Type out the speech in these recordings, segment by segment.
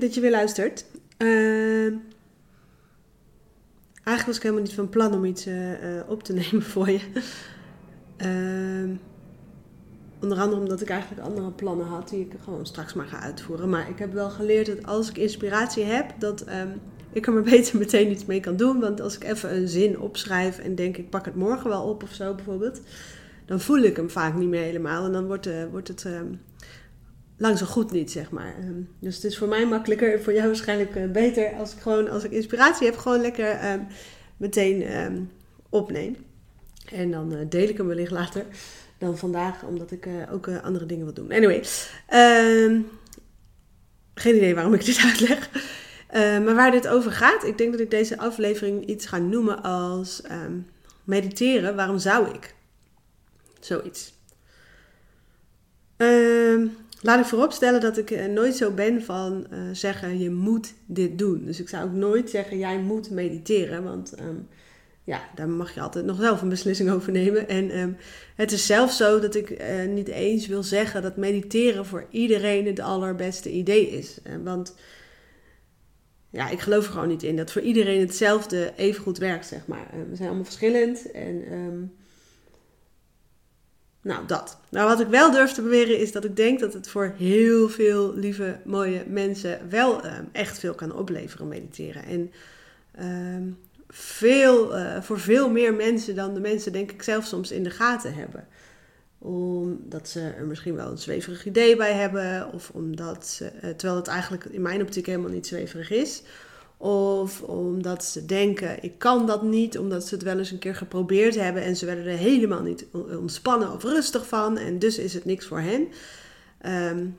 Dat je weer luistert. Uh, eigenlijk was ik helemaal niet van plan om iets uh, op te nemen voor je. Uh, onder andere omdat ik eigenlijk andere plannen had die ik gewoon straks maar ga uitvoeren. Maar ik heb wel geleerd dat als ik inspiratie heb, dat um, ik er maar beter meteen iets mee kan doen. Want als ik even een zin opschrijf en denk ik pak het morgen wel op of zo bijvoorbeeld, dan voel ik hem vaak niet meer helemaal. En dan wordt, uh, wordt het lang zo goed niet, zeg maar. Um, dus het is voor mij makkelijker, voor jou waarschijnlijk uh, beter als ik gewoon, als ik inspiratie heb, gewoon lekker um, meteen um, opneem. En dan uh, deel ik hem wellicht later dan vandaag, omdat ik uh, ook andere dingen wil doen. Anyway, geen idee waarom ik dit uitleg. maar waar dit over gaat, ik denk dat ik deze aflevering iets ga noemen als mediteren. Waarom zou ik? Zoiets. Um, Laat ik vooropstellen dat ik nooit zo ben van uh, zeggen je moet dit doen. Dus ik zou ook nooit zeggen jij moet mediteren. Want um, ja, daar mag je altijd nog zelf een beslissing over nemen. En um, het is zelfs zo dat ik uh, niet eens wil zeggen dat mediteren voor iedereen het allerbeste idee is. Want ja, ik geloof er gewoon niet in dat voor iedereen hetzelfde even goed werkt, zeg maar. we zijn allemaal verschillend en... Um, nou, dat. Nou, wat ik wel durf te beweren is dat ik denk dat het voor heel veel lieve, mooie mensen wel uh, echt veel kan opleveren, mediteren. En uh, veel, uh, voor veel meer mensen dan de mensen, denk ik, zelf soms in de gaten hebben. Omdat ze er misschien wel een zweverig idee bij hebben, of omdat ze, uh, terwijl het eigenlijk in mijn optiek helemaal niet zweverig is. Of omdat ze denken, ik kan dat niet, omdat ze het wel eens een keer geprobeerd hebben en ze werden er helemaal niet ontspannen of rustig van. En dus is het niks voor hen. Um,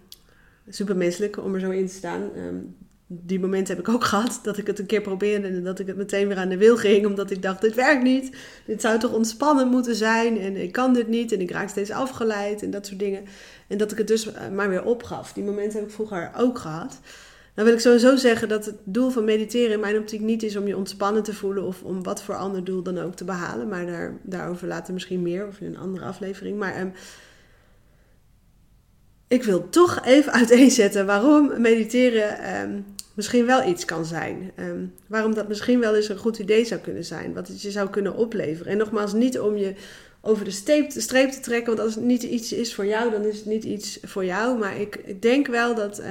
supermenselijk om er zo in te staan. Um, die momenten heb ik ook gehad, dat ik het een keer probeerde en dat ik het meteen weer aan de wil ging, omdat ik dacht, dit werkt niet. Dit zou toch ontspannen moeten zijn en ik kan dit niet en ik raak steeds afgeleid en dat soort dingen. En dat ik het dus maar weer opgaf. Die momenten heb ik vroeger ook gehad. Dan wil ik sowieso zeggen dat het doel van mediteren in mijn optiek niet is om je ontspannen te voelen of om wat voor ander doel dan ook te behalen. Maar daar, daarover later misschien meer of in een andere aflevering. Maar um, ik wil toch even uiteenzetten waarom mediteren um, misschien wel iets kan zijn. Um, waarom dat misschien wel eens een goed idee zou kunnen zijn. Wat het je zou kunnen opleveren. En nogmaals, niet om je over de streep, de streep te trekken. Want als het niet iets is voor jou, dan is het niet iets voor jou. Maar ik, ik denk wel dat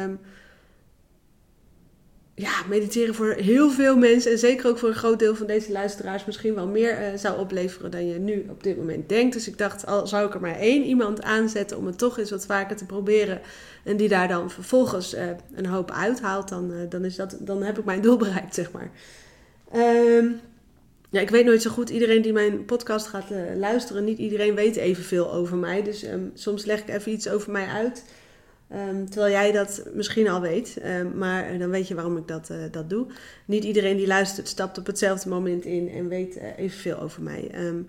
ja, mediteren voor heel veel mensen en zeker ook voor een groot deel van deze luisteraars misschien wel meer uh, zou opleveren dan je nu op dit moment denkt. Dus ik dacht, al zou ik er maar één iemand aanzetten om het toch eens wat vaker te proberen en die daar dan vervolgens uh, een hoop uithaalt, dan, uh, dan, is dat, dan heb ik mijn doel bereikt, zeg maar. Um, ja, ik weet nooit zo goed. Iedereen die mijn podcast gaat luisteren, niet iedereen weet evenveel over mij. Dus um, soms leg ik even iets over mij uit. Um, terwijl jij dat misschien al weet, um, maar dan weet je waarom ik dat, uh, dat doe. Niet iedereen die luistert stapt op hetzelfde moment in en weet uh, evenveel over mij. Um,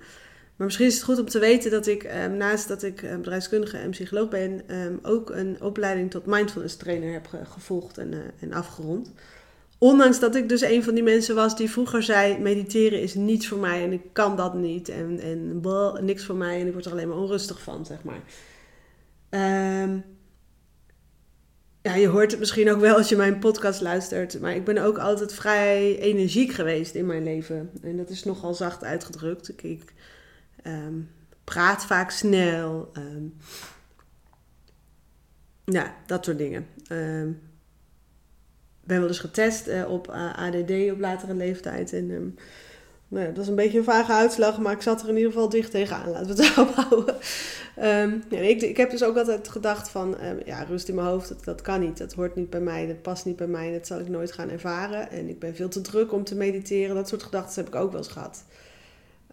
maar misschien is het goed om te weten dat ik, naast dat ik bedrijfskundige en psycholoog ben, ook een opleiding tot mindfulness trainer heb ge gevolgd en, en afgerond. Ondanks dat ik dus een van die mensen was die vroeger zei: mediteren is niets voor mij en ik kan dat niet en, en niks voor mij en ik word er alleen maar onrustig van, zeg maar ja, je hoort het misschien ook wel als je mijn podcast luistert. Maar ik ben ook altijd vrij energiek geweest in mijn leven. En dat is nogal zacht uitgedrukt. Ik, ik um, praat vaak snel. Um, ja, dat soort dingen. Um, ben wel eens getest uh, op ADD op latere leeftijd. En nou dat is een beetje een vage uitslag, maar ik zat er in ieder geval dicht tegenaan. Laten we het daarop houden. Um, ja, ik, ik, heb dus ook altijd gedacht van, um, ja, rust in mijn hoofd, dat, dat kan niet. Dat hoort niet bij mij, dat past niet bij mij, dat zal ik nooit gaan ervaren. En ik ben veel te druk om te mediteren. Dat soort gedachten heb ik ook wel eens gehad.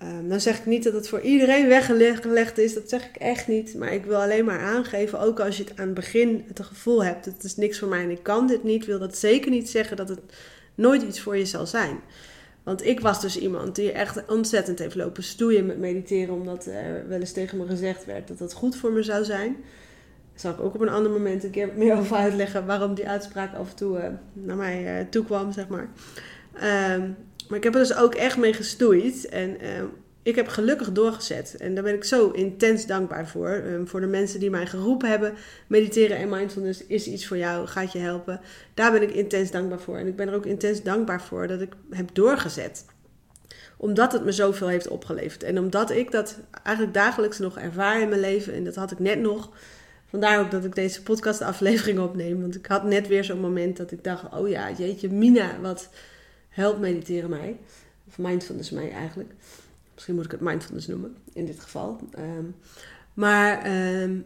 Um, dan zeg ik niet dat het voor iedereen weggelegd is, dat zeg ik echt niet. Maar ik wil alleen maar aangeven, ook als je het aan het begin het gevoel hebt, het is niks voor mij en ik kan dit niet, wil dat zeker niet zeggen dat het nooit iets voor je zal zijn. Want ik was dus iemand die echt ontzettend heeft lopen stoeien met mediteren, omdat er wel eens tegen me gezegd werd dat dat goed voor me zou zijn. Zal ik ook op een ander moment een keer meer over uitleggen waarom die uitspraak af en toe uh, naar mij uh, toe kwam, zeg maar. Um, maar ik heb er dus ook echt mee gestoeid. En uh, ik heb gelukkig doorgezet. En daar ben ik zo intens dankbaar voor. Ehm, voor de mensen die mij geroepen hebben. Mediteren en mindfulness is iets voor jou, gaat je helpen. Daar ben ik intens dankbaar voor. En ik ben er ook intens dankbaar voor dat ik heb doorgezet. Omdat het me zoveel heeft opgeleverd. En omdat ik dat eigenlijk dagelijks nog ervaar in mijn leven. En dat had ik net nog. Vandaar ook dat ik deze podcastaflevering opneem. Want ik had net weer zo'n moment dat ik dacht: oh ja, jeetje, Mina, wat helpt mediteren mij? Of mindfulness mij eigenlijk. Misschien moet ik het mindfulness noemen in dit geval. Ehm, maar ehm,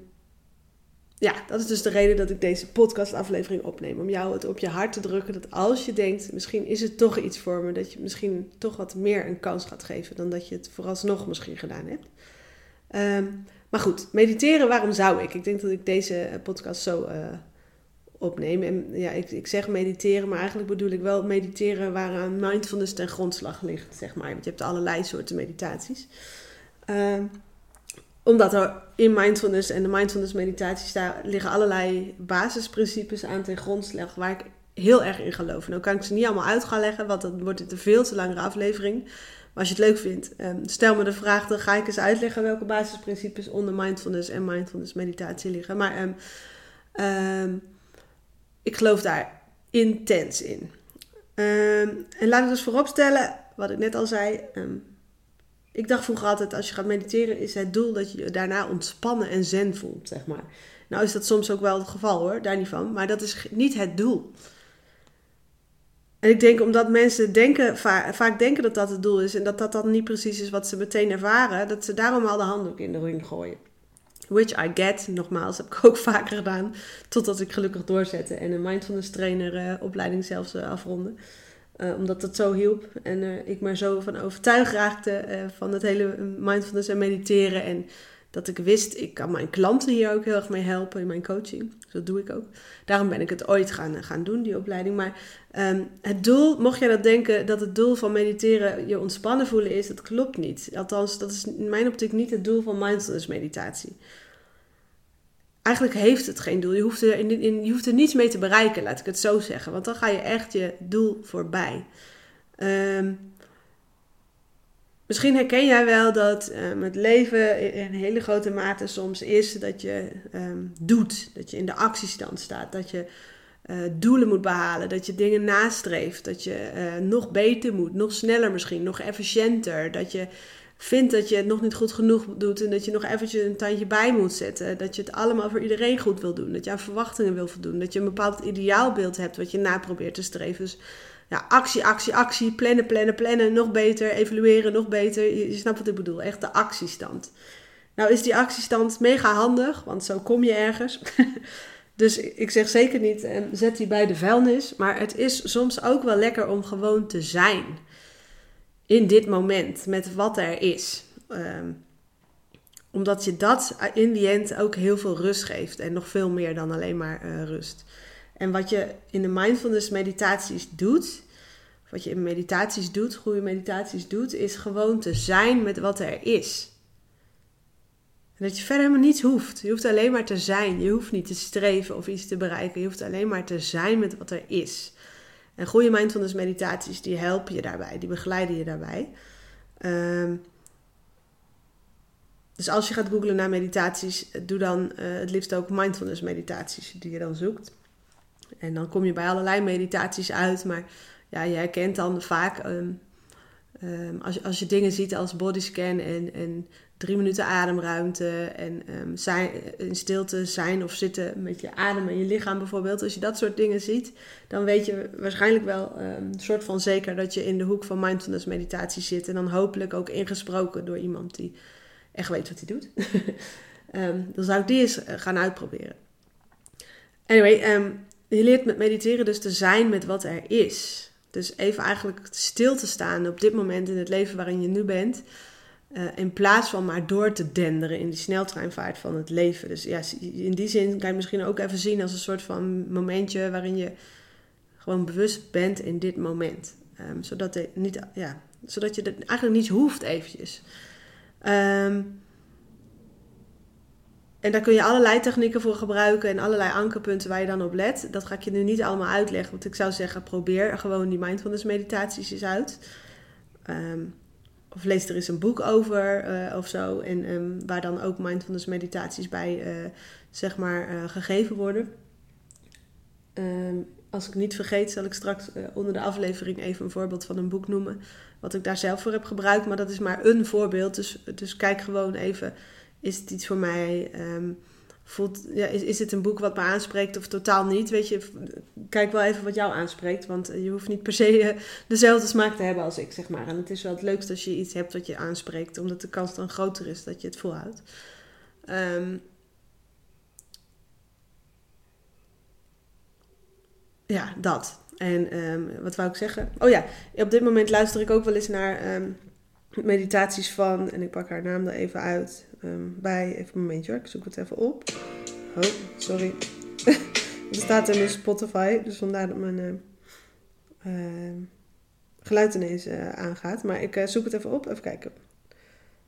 ja, dat is dus de reden dat ik deze podcastaflevering opneem. Om jou het op je hart te drukken. Dat als je denkt, misschien is het toch iets voor me. Dat je misschien toch wat meer een kans gaat geven dan dat je het vooralsnog misschien gedaan hebt. Um, maar goed, mediteren, waarom zou ik? Ik denk dat ik deze podcast zo uh, opneem. En ja, ik, ik zeg mediteren, maar eigenlijk bedoel ik wel mediteren waaraan mindfulness ten grondslag ligt, zeg maar. Want je hebt allerlei soorten meditaties. Uh, omdat er in mindfulness en de mindfulness meditaties daar liggen allerlei basisprincipes aan ten grondslag waar ik heel erg in geloof. Nou kan ik ze niet allemaal uit gaan leggen, want dan wordt het een veel te langere aflevering. Maar als je het leuk vindt, um, stel me de vraag, dan ga ik eens uitleggen welke basisprincipes onder mindfulness en mindfulness meditatie liggen. Maar um, ik geloof daar intens in. en laat ik dus vooropstellen, wat ik net al zei. ik dacht vroeger altijd, als je gaat mediteren, is het doel dat je je daarna ontspannen en zen voelt, zeg maar. Nou is dat soms ook wel het geval hoor, daar niet van. Maar dat is niet het doel. En ik denk omdat mensen denken, vaak denken dat dat het doel is en dat dat dan niet precies is wat ze meteen ervaren, dat ze daarom al de handdoek in de ring gooien. Which I get, nogmaals, heb ik ook vaker gedaan, totdat ik gelukkig doorzette en een mindfulness trainer uh, opleiding zelfs uh, afronde. Uh, omdat dat zo hielp en ik me zo van overtuigd raakte van het hele mindfulness en mediteren en dat ik wist, ik kan mijn klanten hier ook heel erg mee helpen in mijn coaching. Dus dat doe ik ook. Daarom ben ik het ooit gaan, gaan doen, die opleiding. Maar um, het doel, mocht jij dat denken, dat het doel van mediteren je ontspannen voelen is, dat klopt niet. Althans, dat is in mijn optiek niet het doel van mindfulness meditatie. Eigenlijk heeft het geen doel. Je hoeft, er in, in, je hoeft er niets mee te bereiken, laat ik het zo zeggen. Want dan ga je echt je doel voorbij. Um, Misschien herken jij wel dat um, het leven in hele grote mate soms is dat je um, doet, dat je in de actiestand staat, dat je uh, doelen moet behalen, dat je dingen nastreeft, dat je uh, nog beter moet, nog sneller misschien, nog efficiënter, dat je vindt dat je het nog niet goed genoeg doet en dat je nog eventjes een tandje bij moet zetten, dat je het allemaal voor iedereen goed wil doen, dat je aan verwachtingen wil voldoen, dat je een bepaald ideaalbeeld hebt wat je na probeert te streven. Dus ja, actie, actie, actie, plannen, plannen, plannen, nog beter, evalueren, nog beter. Je, snapt wat ik bedoel, echt de actiestand. Nou is die actiestand mega handig, want zo kom je ergens. dus ik zeg zeker niet, um, zet die bij de vuilnis. Maar het is soms ook wel lekker om gewoon te zijn. In dit moment, met wat er is. Um, omdat je dat in die end ook heel veel rust geeft. En nog veel meer dan alleen maar uh, rust. En wat je in de mindfulness meditaties doet, wat je in meditaties doet, goede meditaties doet, is gewoon te zijn met wat er is. En dat je verder helemaal niets hoeft. Je hoeft alleen maar te zijn. Je hoeft niet te streven of iets te bereiken. Je hoeft alleen maar te zijn met wat er is. En goede mindfulness meditaties, die helpen je daarbij. Die begeleiden je daarbij. Um, dus als je gaat googlen naar meditaties, doe dan uh, het liefst ook mindfulness meditaties die je dan zoekt. En dan kom je bij allerlei meditaties uit. Maar ja, je herkent dan vaak um, um, als, als je dingen ziet als bodyscan en, en drie minuten ademruimte en um, zijn, in stilte zijn of zitten met je adem en je lichaam bijvoorbeeld. Als je dat soort dingen ziet, dan weet je waarschijnlijk wel een soort van zeker dat je in de hoek van mindfulness meditatie zit. En dan hopelijk ook ingesproken door iemand die echt weet wat hij doet. dan zou ik die eens eh, gaan uitproberen. Anyway, je leert met mediteren dus te zijn met wat er is. Dus even eigenlijk stil te staan op dit moment in het leven waarin je nu bent. Uh, in plaats van maar door te denderen in die sneltreinvaart van het leven. Dus ja, in die zin kan je misschien ook even zien als een soort van momentje waarin je gewoon bewust bent in dit moment. Um, zodat, niet, ja, zodat je het eigenlijk niet hoeft eventjes. Um, en daar kun je allerlei technieken voor gebruiken en allerlei ankerpunten waar je dan op let. Dat ga ik je nu niet allemaal uitleggen, want ik zou zeggen, probeer gewoon die mindfulness meditaties eens uit. Um, of lees er eens een boek over eh, of zo. En ehm, waar dan ook mindfulness meditaties bij eh, zeg maar eh, gegeven worden. Ehm, als ik niet vergeet, zal ik straks onder de aflevering even een voorbeeld van een boek noemen. Wat ik daar zelf voor heb gebruikt. Maar dat is maar een voorbeeld. Dus, dus kijk gewoon even, is het iets voor mij? Ehm, voelt, ja, is, is het een boek wat me aanspreekt of totaal niet? Weet je, kijk wel even wat jou aanspreekt. Want je hoeft niet per se eh, dezelfde smaak te hebben als ik, zeg maar. En het is wel het leukste als je iets hebt wat je aanspreekt, omdat de kans dan groter is dat je het volhoudt. Um, ja, dat. En um, wat wou ik zeggen? Oh ja, op dit moment luister ik ook wel eens naar meditaties van, en ik pak haar naam er even uit, um, bij, even een momentje ik zoek het even op. Oh, sorry. het staat in mijn Spotify, dus vandaar dat mijn uh, uh, geluid ineens uh, aangaat. Maar ik zoek het even op, even kijken.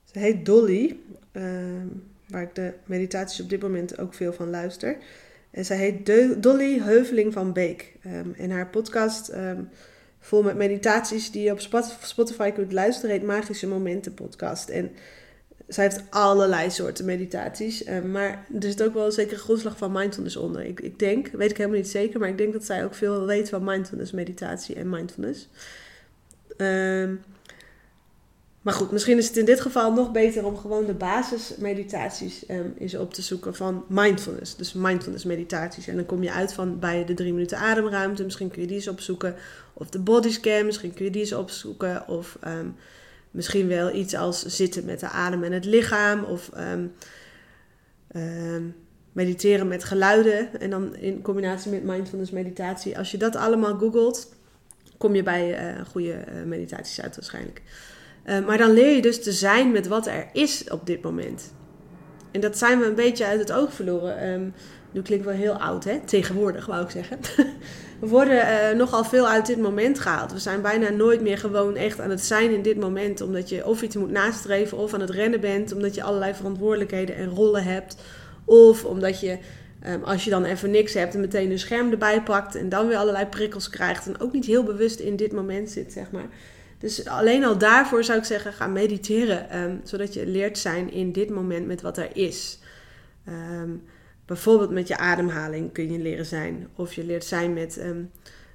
Ze heet Dolly, ehm, waar ik de meditaties op dit moment ook veel van luister. En zij heet Dolly Heuveling van Beek. En haar podcast vol met meditaties die je op Spotify kunt luisteren heet Magische Momenten podcast. En zij heeft allerlei soorten meditaties. Uh, maar er zit ook wel een zekere grondslag van mindfulness onder. Ik, ik denk, weet ik helemaal niet zeker, maar ik denk dat zij ook veel weet van mindfulness, meditatie en mindfulness. Um, maar goed, misschien is het in dit geval nog beter om gewoon de basismeditaties um, eens op te zoeken van mindfulness. Dus mindfulness meditaties. En dan kom je uit van bij de drie minuten ademruimte. Misschien kun je die eens opzoeken. Of de bodyscan, misschien kun je die eens opzoeken. Of um, Misschien wel iets als zitten met de adem en het lichaam. Of um, mediteren met geluiden. En dan in combinatie met mindfulness meditatie. Als je dat allemaal googelt, kom je bij uh, goede uh, meditaties uit waarschijnlijk. Uh, maar dan leer je dus te zijn met wat er is op dit moment. En dat zijn we een beetje uit het oog verloren. Um, nu klinkt wel heel oud, hè? Tegenwoordig, wou ik zeggen. we worden uh, nogal veel uit dit moment gehaald. We zijn bijna nooit meer gewoon echt aan het zijn in dit moment. Omdat je of iets moet nastreven of aan het rennen bent. Omdat je allerlei verantwoordelijkheden en rollen hebt. Of omdat je, um, als je dan even niks hebt, en meteen een scherm erbij pakt. En dan weer allerlei prikkels krijgt. En ook niet heel bewust in dit moment zit, zeg maar. Dus alleen al daarvoor zou ik zeggen, ga mediteren. Um, zodat je leert zijn in dit moment met wat er is. Um, Bijvoorbeeld met je ademhaling kun je leren zijn. Of je leert zijn met um,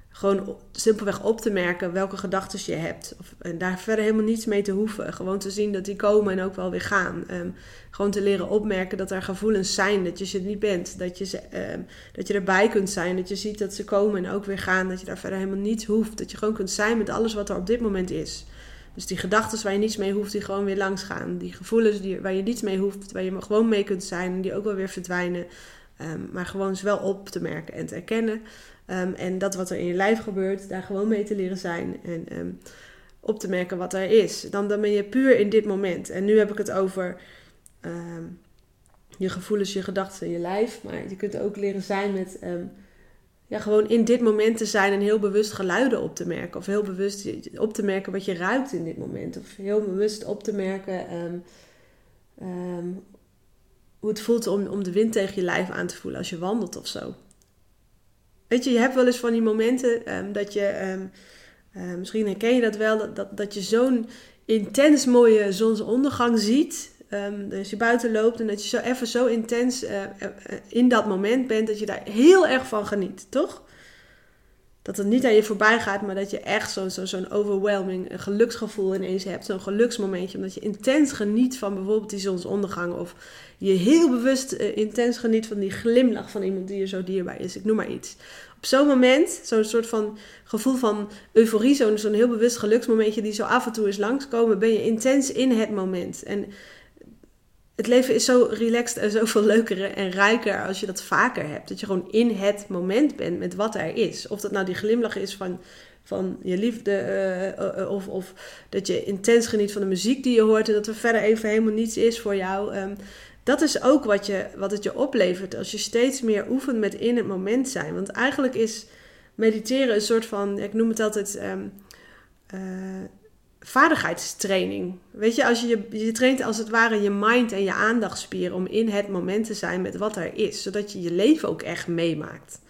gewoon simpelweg op te merken welke gedachten je hebt. Of, en daar verder helemaal niets mee te hoeven. Gewoon te zien dat die komen en ook wel weer gaan. Um, gewoon te leren opmerken dat er gevoelens zijn, dat je ze niet bent. Dat je, ze, um, dat je erbij kunt zijn, dat je ziet dat ze komen en ook weer gaan. Dat je daar verder helemaal niets hoeft. Dat je gewoon kunt zijn met alles wat er op dit moment is. Dus die gedachten waar je niets mee hoeft, die gewoon weer langs gaan. Die gevoelens die, waar je niets mee hoeft, waar je gewoon mee kunt zijn, die ook wel weer verdwijnen. Um, maar gewoon ze wel op te merken en te erkennen. Um, en dat wat er in je lijf gebeurt, daar gewoon mee te leren zijn. En um, op te merken wat er is. Dan, dan ben je puur in dit moment. En nu heb ik het over je gevoelens, je gedachten, je lijf. Maar je kunt ook leren zijn met ja, gewoon in dit moment te zijn en heel bewust geluiden op te merken. Of heel bewust op te merken wat je ruikt in dit moment. Of heel bewust op te merken um, um, hoe het voelt om, om de wind tegen je lijf aan te voelen als je wandelt of zo. Weet je, je hebt wel eens van die momenten um, dat je, misschien herken je dat wel, dat, dat, dat je zo'n intens mooie zonsondergang ziet. Um, dus je buiten loopt en dat je zo even zo intens uh, uh, in dat moment bent dat je daar heel erg van geniet, toch? Dat het niet aan je voorbij gaat, maar dat je echt zo'n zo, zo'n overwhelming een geluksgevoel ineens hebt. Zo'n geluksmomentje, omdat je intens geniet van bijvoorbeeld die zonsondergang. Of je heel bewust uh, intens geniet van die glimlach van iemand die je zo dierbaar is. Ik noem maar iets. Op zo'n moment, zo'n soort van gevoel van euforie, zo'n zo'n heel bewust geluksmomentje die zo af en toe is langskomen, ben je intens in het moment. En het leven is zo relaxed en zoveel leuker en rijker als je dat vaker hebt. Dat je gewoon in het moment bent met wat er is. Of dat nou die glimlach is van, van je liefde, uh, of, of dat je intens geniet van de muziek die je hoort en dat er verder even helemaal niets is voor jou. Um, dat is ook wat, je, wat het je oplevert als je steeds meer oefent met in het moment zijn. Want eigenlijk is mediteren een soort van, ik noem het altijd. Um, vaardigheidstraining. Weet je, als je, je traint als het ware je mind en je aandachtspieren om in het moment te zijn met wat er is, zodat je je leven ook echt meemaakt.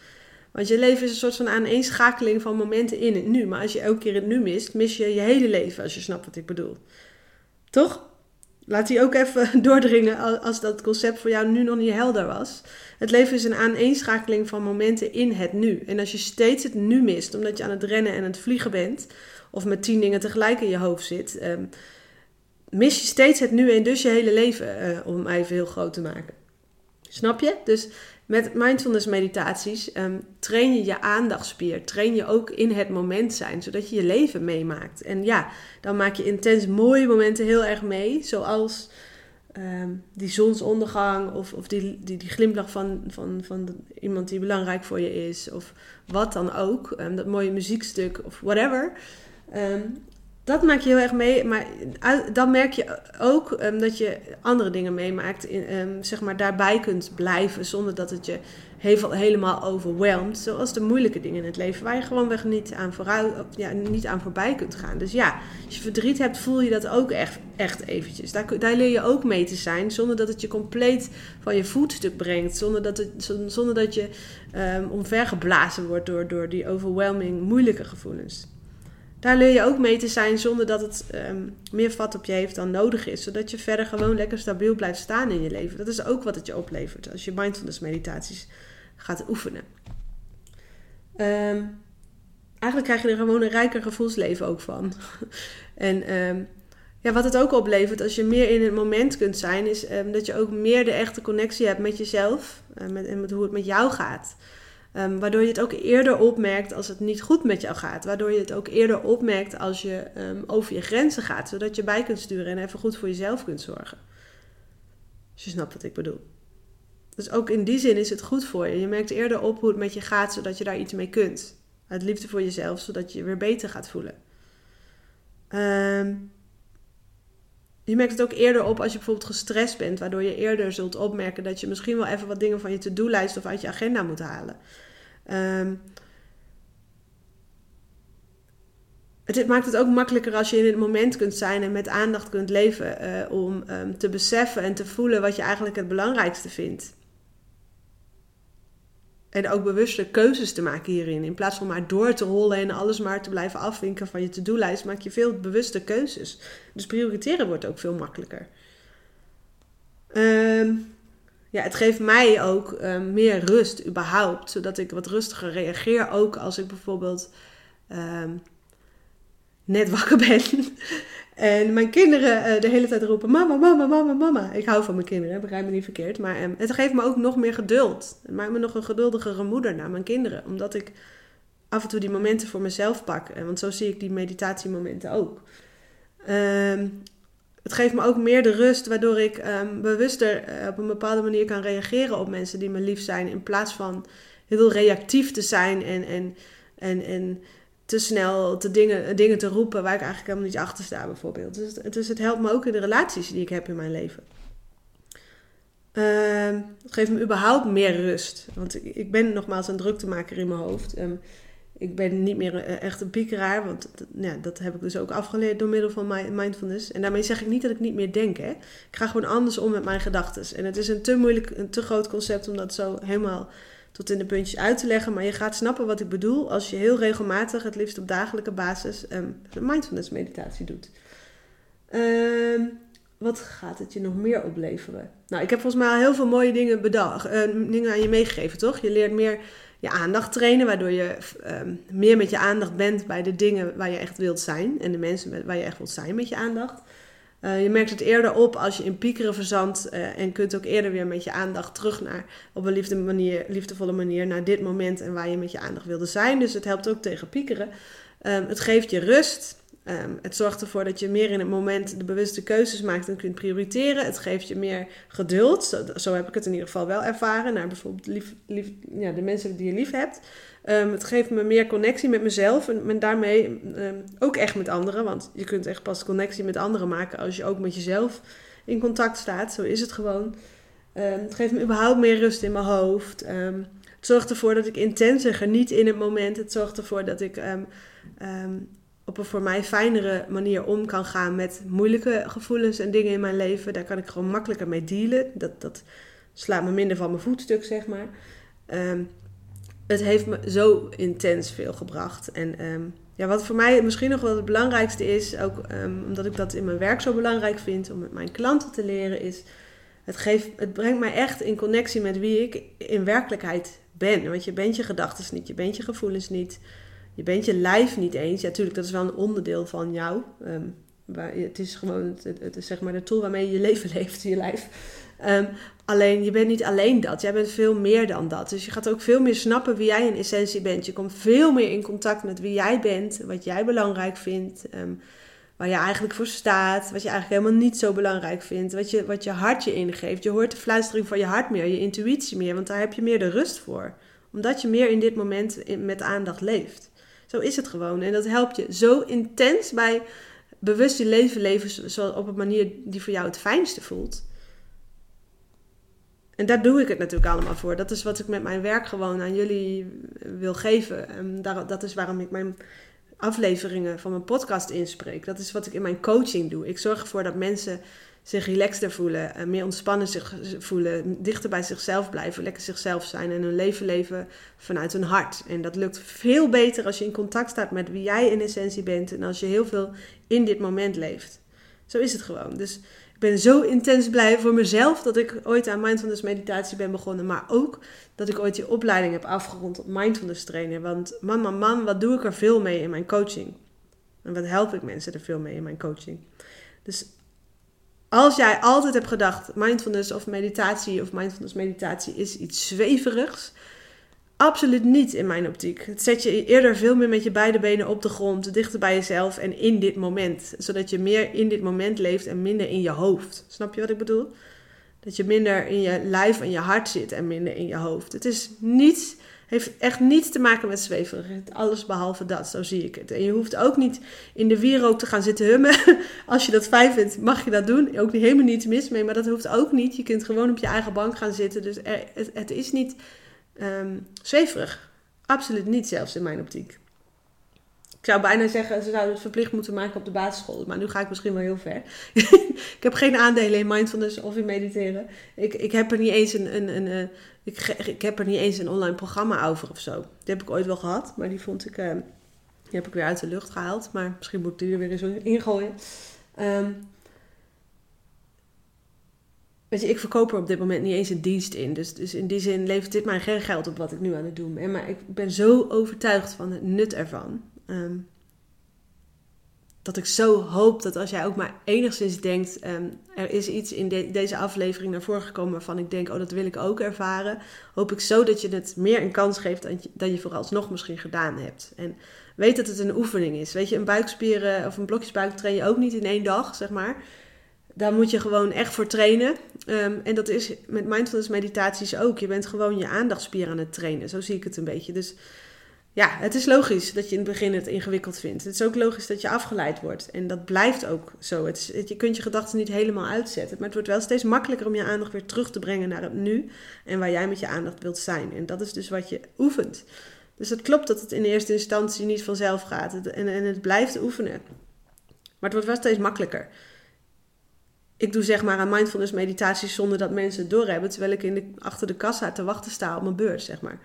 Want je leven is een soort van aaneenschakeling van momenten in het nu. Maar als je elke keer het nu mist, mis je je hele leven, als je snapt wat ik bedoel. Toch? Laat die ook even doordringen als dat concept voor jou nu nog niet helder was. Het leven is een aaneenschakeling van momenten in het nu. En als je steeds het nu mist, omdat je aan het rennen en het vliegen bent, of met tien dingen tegelijk in je hoofd zit, um, mis je steeds het nu en dus je hele leven, uh, om even heel groot te maken. Snap je? Dus met mindfulness meditaties um, train je je aandachtspier. Train je ook in het moment zijn, zodat je je leven meemaakt. En ja, dan maak je intens mooie momenten heel erg mee. Zoals um, die zonsondergang of, of die, die, glimlach van, van, van iemand die belangrijk voor je is. Of wat dan ook. Dat mooie muziekstuk of whatever. Um, dat maak je heel erg mee. Maar dan merk je ook um, dat je andere dingen meemaakt. In, um, zeg maar daarbij kunt blijven zonder dat het je helemaal overweldigt. Zoals de moeilijke dingen in het leven. Waar je gewoonweg niet aan, ja, niet aan voorbij kunt gaan. Dus ja, als je verdriet hebt, voel je dat ook echt, echt eventjes. Daar, daar leer je ook mee te zijn. Zonder dat het je compleet van je voetstuk brengt. Zonder dat, het, zonder dat je um, omvergeblazen wordt door, door die overwhelming moeilijke gevoelens. Daar leer je ook mee te zijn zonder dat het um, meer vat op je heeft dan nodig is. Zodat je verder gewoon lekker stabiel blijft staan in je leven. Dat is ook wat het je oplevert als je mindfulness meditaties gaat oefenen. Um, eigenlijk krijg je er gewoon een rijker gevoelsleven ook van. en um, ja, wat het ook oplevert als je meer in het moment kunt zijn, is dat je ook meer de echte connectie hebt met jezelf uh, met, en met hoe het met jou gaat. Um, waardoor je het ook eerder opmerkt als het niet goed met jou gaat. Waardoor je het ook eerder opmerkt als je um, over je grenzen gaat. Zodat je bij kunt sturen en even goed voor jezelf kunt zorgen. Als je snapt wat ik bedoel. Dus ook in die zin is het goed voor je. Je merkt eerder op hoe het met je gaat, zodat je daar iets mee kunt. Uit liefde voor jezelf, zodat je je weer beter gaat voelen. Um, je merkt het ook eerder op als je bijvoorbeeld gestrest bent, waardoor je eerder zult opmerken dat je misschien wel even wat dingen van je to-do-lijst of uit je agenda moet halen. Um, het maakt het ook makkelijker als je in het moment kunt zijn en met aandacht kunt leven uh, om um, te beseffen en te voelen wat je eigenlijk het belangrijkste vindt. En ook bewuste keuzes te maken hierin. In plaats van maar door te rollen en alles maar te blijven afwinken van je to-do-lijst, maak je veel bewuste keuzes. Dus prioriteren wordt ook veel makkelijker. Um, ja, het geeft mij ook um, meer rust überhaupt, zodat ik wat rustiger reageer. Ook als ik bijvoorbeeld um, net wakker ben en mijn kinderen uh, de hele tijd roepen: Mama, mama, mama, mama. Ik hou van mijn kinderen, begrijp me niet verkeerd. Maar um, het geeft me ook nog meer geduld. Het maakt me nog een geduldigere moeder naar mijn kinderen. Omdat ik af en toe die momenten voor mezelf pak. Want zo zie ik die meditatiemomenten ook. Het geeft me ook meer de rust, waardoor ik um, bewuster uh, op een bepaalde manier kan reageren op mensen die me lief zijn. In plaats van heel reactief te zijn en, en, en, en te snel te dingen, dingen te roepen waar ik eigenlijk helemaal niet achter sta, bijvoorbeeld. Dus, dus het helpt me ook in de relaties die ik heb in mijn leven. Uh, het geeft me überhaupt meer rust. Want ik, ik ben nogmaals een druktemaker in mijn hoofd. Um, ik ben niet meer eh, echt een piekeraar, want ja, dat heb ik dus ook afgeleerd door middel van mindfulness. En daarmee zeg ik niet dat ik niet meer denk. Hè. Ik ga gewoon anders om met mijn gedachten. En het is een te moeilijk, een te groot concept om dat zo helemaal tot in de puntjes uit te leggen. Maar je gaat snappen wat ik bedoel als je heel regelmatig, het liefst op dagelijkse basis, um, mindfulness meditatie doet. Um, wat gaat het je nog meer opleveren? Nou, ik heb volgens mij al heel veel mooie dingen, bedacht, uh, dingen aan je meegegeven, toch? Je leert meer je aandacht trainen, waardoor je um, meer met je aandacht bent bij de dingen waar je echt wilt zijn en de mensen met, waar je echt wilt zijn met je aandacht. Uh, je merkt het eerder op als je in piekeren verzandt uh, en kunt ook eerder weer met je aandacht terug naar op een liefde manier, liefdevolle manier naar dit moment en waar je met je aandacht wilde zijn. Dus het helpt ook tegen piekeren. Um, het geeft je rust. Um, het zorgt ervoor dat je meer in het moment de bewuste keuzes maakt en kunt prioriteren. Het geeft je meer geduld. Zo, heb ik het in ieder geval wel ervaren. Naar bijvoorbeeld lief, lief, ja, de mensen die je lief hebt. Um, het geeft me meer connectie met mezelf en, daarmee um, ook echt met anderen. Want je kunt echt pas connectie met anderen maken als je ook met jezelf in contact staat. Zo is het gewoon. het geeft me überhaupt meer rust in mijn hoofd. het zorgt ervoor dat ik intenser geniet in het moment. Het zorgt ervoor dat ik op een voor mij fijnere manier om kan gaan met moeilijke gevoelens en dingen in mijn leven. Daar kan ik gewoon makkelijker mee dealen. Dat, dat slaat me minder van mijn voetstuk, zeg maar. Um, het heeft me zo intens veel gebracht. En um, ja, wat voor mij misschien nog wel het belangrijkste is, ook um, omdat ik dat in mijn werk zo belangrijk vind om met mijn klanten te leren, is het, geeft, het brengt mij echt in connectie met wie ik in werkelijkheid ben. Want je bent je gedachten niet, je bent je gevoelens niet, je bent je lijf niet eens. Ja, natuurlijk, dat is wel een onderdeel van jou. Um, waar, het is gewoon het, het, is zeg maar de tool waarmee je je leven leeft, je lijf. Um, alleen, je bent niet alleen dat. Jij bent veel meer dan dat. Dus je gaat ook veel meer snappen wie jij in essentie bent. Je komt veel meer in contact met wie jij bent, wat jij belangrijk vindt. Um, waar je eigenlijk voor staat, wat je eigenlijk helemaal niet zo belangrijk vindt, wat je, wat je hart je ingeeft. Je hoort de fluistering van je hart meer, je intuïtie meer, want daar heb je meer de rust voor. Omdat je meer in dit moment met aandacht leeft. Zo is het gewoon. En dat helpt je zo intens bij bewust je leven leven zo op een manier die voor jou het fijnste voelt. En daar doe ik het natuurlijk allemaal voor. Dat is wat ik met mijn werk gewoon aan jullie wil geven. En daar, dat is waarom ik mijn afleveringen van mijn podcast inspreek. Dat is wat ik in mijn coaching doe. Ik zorg ervoor dat mensen zich relaxter voelen, eh, meer ontspannen zich voelen, dichter bij zichzelf blijven, lekker zichzelf zijn en hun leven leven vanuit hun hart. En dat lukt veel beter als je in contact staat met wie jij in essentie bent en als je heel veel in dit moment leeft. Zo is het gewoon. Dus ik ben zo intens blij voor mezelf dat ik ooit aan mindfulness meditatie ben begonnen. Maar ook dat ik ooit die opleiding heb afgerond op mindfulness trainer. Want man, man, man, wat doe ik er veel mee in mijn coaching? En wat help ik mensen er veel mee in mijn coaching? Dus als jij altijd hebt gedacht, mindfulness of meditatie of mindfulness meditatie is iets zweverigs, Absoluut niet in mijn optiek. Het zet je eerder veel meer met je beide benen op de grond, dichter bij jezelf en in dit moment. Zodat je meer in dit moment leeft en minder in je hoofd. Snap je wat ik bedoel? Dat je minder in je lijf en je hart zit en minder in je hoofd. Het is niets, heeft echt niets te maken met zweverigheid. Alles behalve dat, zo zie ik het. En je hoeft ook niet in de wierook te gaan zitten hummen. Als je dat fijn vindt, mag je dat doen. Ook helemaal niets mis mee, maar dat hoeft ook niet. Je kunt gewoon op je eigen bank gaan zitten. Dus het, is niet um, zweverig. Absoluut niet, zelfs in mijn optiek. Ik zou bijna zeggen, ze zouden het verplicht moeten maken op de basisschool. Maar nu ga ik misschien wel heel ver. ik heb geen aandelen in mindfulness of in mediteren. Ik, ik heb er niet eens een, een, een, een ik, ik, heb er niet eens een online programma over of zo. Die heb ik ooit wel gehad, maar die vond ik, uh, die heb ik weer uit de lucht gehaald. Maar misschien moet ik die er weer eens ingooien. Um, Weet je, ik verkoop er op dit moment niet eens een dienst in. Dus, dus in die zin levert dit mij geen geld op wat ik nu aan het doen ben. Maar ik ben zo overtuigd van het nut ervan. Ehm, dat ik zo hoop dat als jij ook maar enigszins denkt... Ehm, er is iets in deze aflevering naar voren gekomen waarvan ik denk... oh, dat wil ik ook ervaren. Hoop ik zo dat je het meer een kans geeft dan je, dan je vooralsnog misschien gedaan hebt. En weet dat het een oefening is. Weet je, een buikspieren of een blokjesbuik train je ook niet in één dag, zeg maar daar moet je gewoon echt voor trainen. Ehm, en dat is met mindfulness meditaties ook. Je bent gewoon je aandachtspier aan het trainen. Zo zie ik het een beetje. Dus ja, het is logisch dat je in het begin het ingewikkeld vindt. Het is ook logisch dat je afgeleid wordt. En dat blijft ook zo. Het je kunt je gedachten niet helemaal uitzetten. Maar het wordt wel steeds makkelijker om je aandacht weer terug te brengen naar het nu. En waar jij met je aandacht wilt zijn. En dat is dus wat je oefent. Dus het klopt dat het in eerste instantie niet vanzelf gaat. En, en het blijft oefenen. Maar het wordt wel steeds makkelijker ik doe zeg maar aan mindfulness meditaties zonder dat mensen het doorhebben. Terwijl ik in de, achter de kassa te wachten sta op mijn beurt, zeg maar.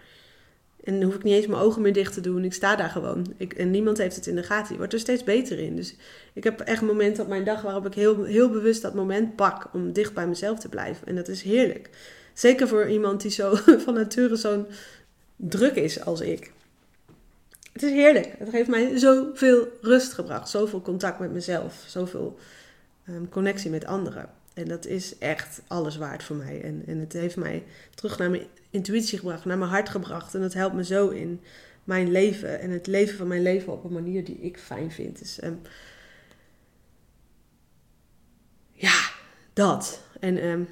En hoef ik niet eens mijn ogen meer dicht te doen. Ik sta daar gewoon. Ik, en niemand heeft het in de gaten. Je wordt er steeds beter in. Dus ik heb echt momenten op mijn dag waarop ik heel, heel bewust dat moment pak om dicht bij mezelf te blijven. En dat is heerlijk. Zeker voor iemand die zo van nature zo'n druk is als ik. Het is heerlijk. Het heeft mij zoveel rust gebracht. Zoveel contact met mezelf. Zoveel um, connectie met anderen. En dat is echt alles waard voor mij. En, en het heeft mij terug naar mijn intuïtie gebracht, naar mijn hart gebracht. En dat helpt me zo in mijn leven en het leven van mijn leven op een manier die ik fijn vind. Dus um, ja, dat. En um,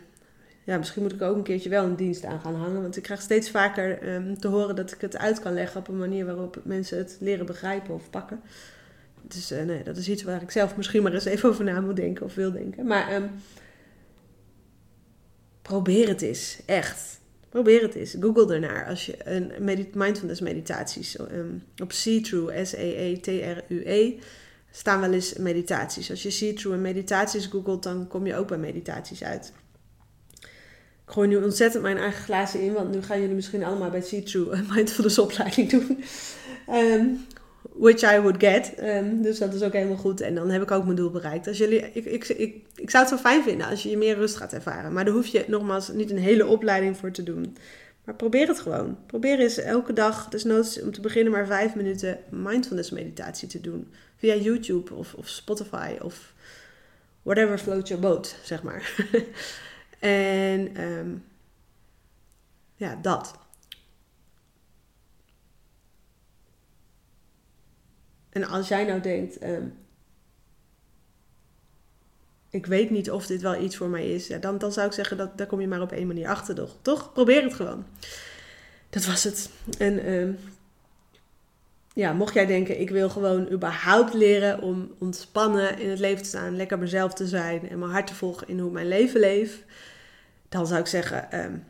ja, misschien moet ik ook een keertje wel een dienst aan gaan hangen. Want ik krijg steeds vaker te horen dat ik het uit kan leggen op een manier waarop mensen het leren begrijpen of pakken. Dus uh, nee, dat is iets waar ik zelf misschien maar eens even over na moet denken of wil denken. Maar probeer het eens, echt. Probeer het eens. Google ernaar als je een mindfulness meditaties um, op See-Through, S-E-E-T-R-U-E, -E, staan wel eens meditaties. Als je See-Through en meditaties googelt, dan kom je ook bij meditaties uit. Ik gooi nu ontzettend mijn eigen glazen in, want nu gaan jullie misschien allemaal bij See-Through een mindfulness opleiding doen. Um, which I would get. Ehm, dus dat is ook helemaal goed. En dan heb ik ook mijn doel bereikt. Als jullie, ik, ik, ik, ik zou het zo fijn vinden als je je meer rust gaat ervaren. Maar daar hoef je nogmaals niet een hele opleiding voor te doen. Maar probeer het gewoon. Probeer eens elke dag, desnoods om te beginnen maar vijf minuten mindfulness meditatie te doen. Via YouTube of, of Spotify of whatever float your boat, zeg maar. en ehm, ja, dat. En als jij nou denkt, ehm, ik weet niet of dit wel iets voor mij is, dan, dan zou ik zeggen, dat, daar kom je maar op één manier achter, toch? toch? Probeer het gewoon. Dat was het. En uh, ja, mocht jij denken, ik wil gewoon überhaupt leren om ontspannen in het leven te staan, lekker mezelf te zijn en mijn hart te volgen in hoe ik mijn leven leef, dan zou ik zeggen, um,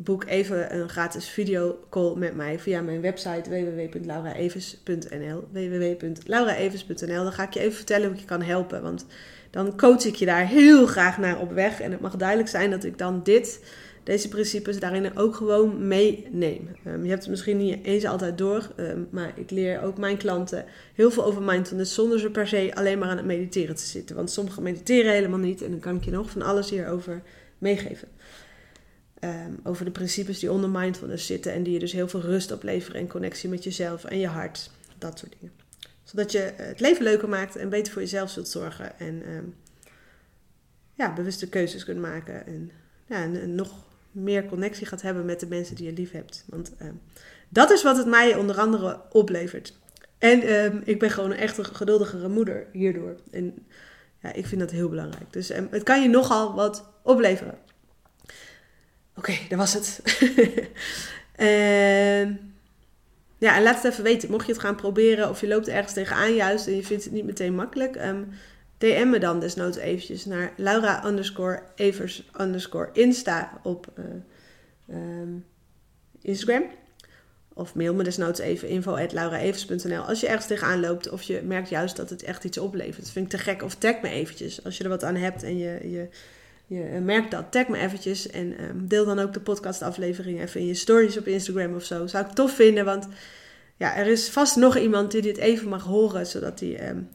boek even een gratis videocall met mij via mijn website www.lauraevens.nl www.lauraevens.nl Dan ga ik je even vertellen hoe ik je kan helpen, want dan coach ik je daar heel graag naar op weg. En het mag duidelijk zijn dat ik dan dit, deze principes daarin ook gewoon meeneem. Um, je hebt het misschien niet eens altijd door, um, maar ik leer ook mijn klanten heel veel over mindfulness zonder ze per se alleen maar aan het mediteren te zitten. Want sommigen mediteren helemaal niet en dan kan ik je nog van alles hierover meegeven. Um, over de principes die onder mindfulness zitten en die je dus heel veel rust opleveren en connectie met jezelf en je hart. Dat soort dingen. Zodat je het leven leuker maakt en beter voor jezelf zult zorgen. En um, ja, bewuste keuzes kunt maken. En, ja, en, nog meer connectie gaat hebben met de mensen die je lief hebt. Want um, dat is wat het mij onder andere oplevert. En ik ben gewoon een echt geduldigere moeder hierdoor. En ja, ik vind dat heel belangrijk. Dus het kan je nogal wat opleveren. Oké, dat was het. en ja, en laat het even weten. Mocht je het gaan proberen of je loopt ergens tegenaan juist en je vindt het niet meteen makkelijk, DM me dan desnoods eventjes naar Laura op uh, um, Instagram. Of mail me desnoods even info at lauraevers.nl als je ergens tegenaan loopt of je merkt juist dat het echt iets oplevert. Vind ik te gek. Of tag me eventjes als je er wat aan hebt en je, je, je merkt dat. Tag me eventjes en um, deel dan ook de podcastaflevering even in je stories op Instagram of zo. Zou ik tof vinden, want ja, er is vast nog iemand die dit even mag horen, zodat hij um,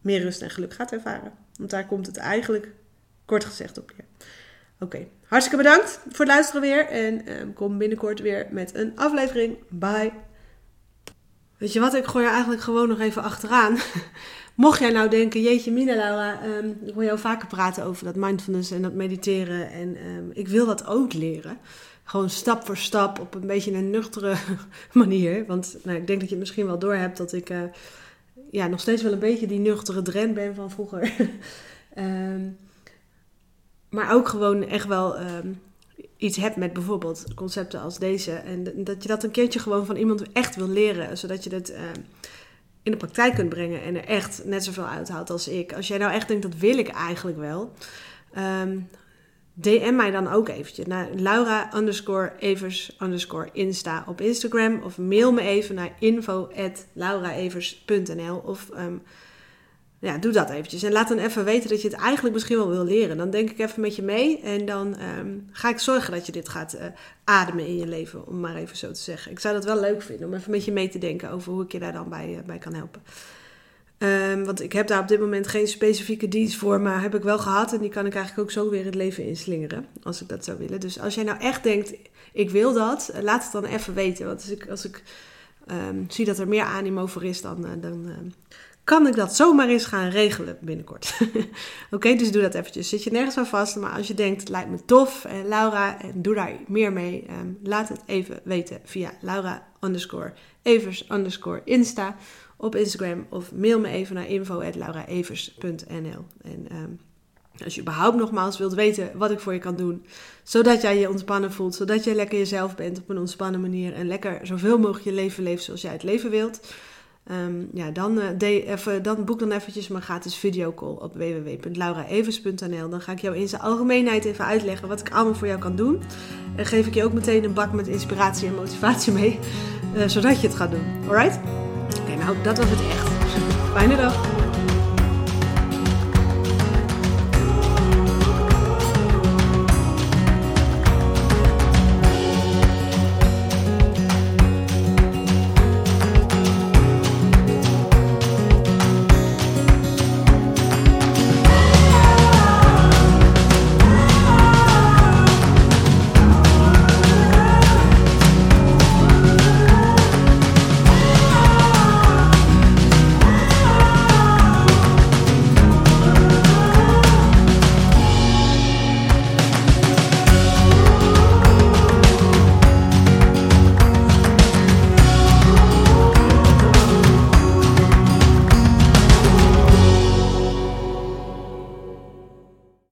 meer rust en geluk gaat ervaren. Want daar komt het eigenlijk kort gezegd op neer. Oké, hartstikke bedankt voor het luisteren weer. En um, kom binnenkort weer met een aflevering. Bye. Weet je wat, ik gooi er eigenlijk gewoon nog even achteraan. Mocht jij nou denken, jeetje Mina Laura, um, ik hoor jou vaker praten over dat mindfulness en dat mediteren. En um, ik wil dat ook leren. Gewoon stap voor stap op een beetje een nuchtere manier. Want nou, ik denk dat je het misschien wel doorhebt dat ik uh, ja, nog steeds wel een beetje die nuchtere dren ben van vroeger. um, maar ook gewoon echt wel iets hebt met bijvoorbeeld concepten als deze. En dat je dat een keertje gewoon van iemand echt wil leren. Zodat je het in de praktijk kunt brengen en er echt net zoveel uithaalt als ik. Als jij nou echt denkt, dat wil ik eigenlijk wel. DM mij dan ook eventjes naar Laura underscore Evers underscore Insta op Instagram. Of mail me even naar info at of um, doe dat eventjes. En laat dan even weten dat je het eigenlijk misschien wel wil leren. Dan denk ik even met je mee en dan um, ga ik zorgen dat je dit gaat uh, ademen in je leven, om maar even zo te zeggen. Ik zou dat wel leuk vinden om even met je mee te denken over hoe ik je daar dan bij, uh, bij kan helpen. Um, want ik heb daar op dit moment geen specifieke dienst voor, maar heb ik wel gehad. En die kan ik eigenlijk ook zo weer het leven inslingeren, als ik dat zou willen. Dus als jij nou echt denkt, ik wil dat, uh, laat het dan even weten. Want als ik, als ik um, zie dat er meer animo voor is, dan, dan kan ik dat zomaar eens gaan regelen binnenkort. Oké, dus doe dat eventjes. Zit je nergens aan vast, maar als je denkt, het lijkt me tof, en eh, Laura, en doe daar meer mee, um, laat het even weten via Laura underscore op Instagram of mail me even naar info.lauraevers.nl en um, als je überhaupt nogmaals wilt weten wat ik voor je kan doen, zodat jij je ontspannen voelt, zodat jij lekker jezelf bent op een ontspannen manier en lekker zoveel mogelijk je leven leeft zoals jij het leven wilt, Um, ja, dan, de, even, dan boek dan eventjes mijn gratis videocall op www.lauraevers.nl. Dan ga ik jou in zijn algemeenheid even uitleggen wat ik allemaal voor jou kan doen. En geef ik je ook meteen een bak met inspiratie en motivatie mee, uh, zodat je het gaat doen. Alright? Oké, nou dat was het echt. Fijne dag.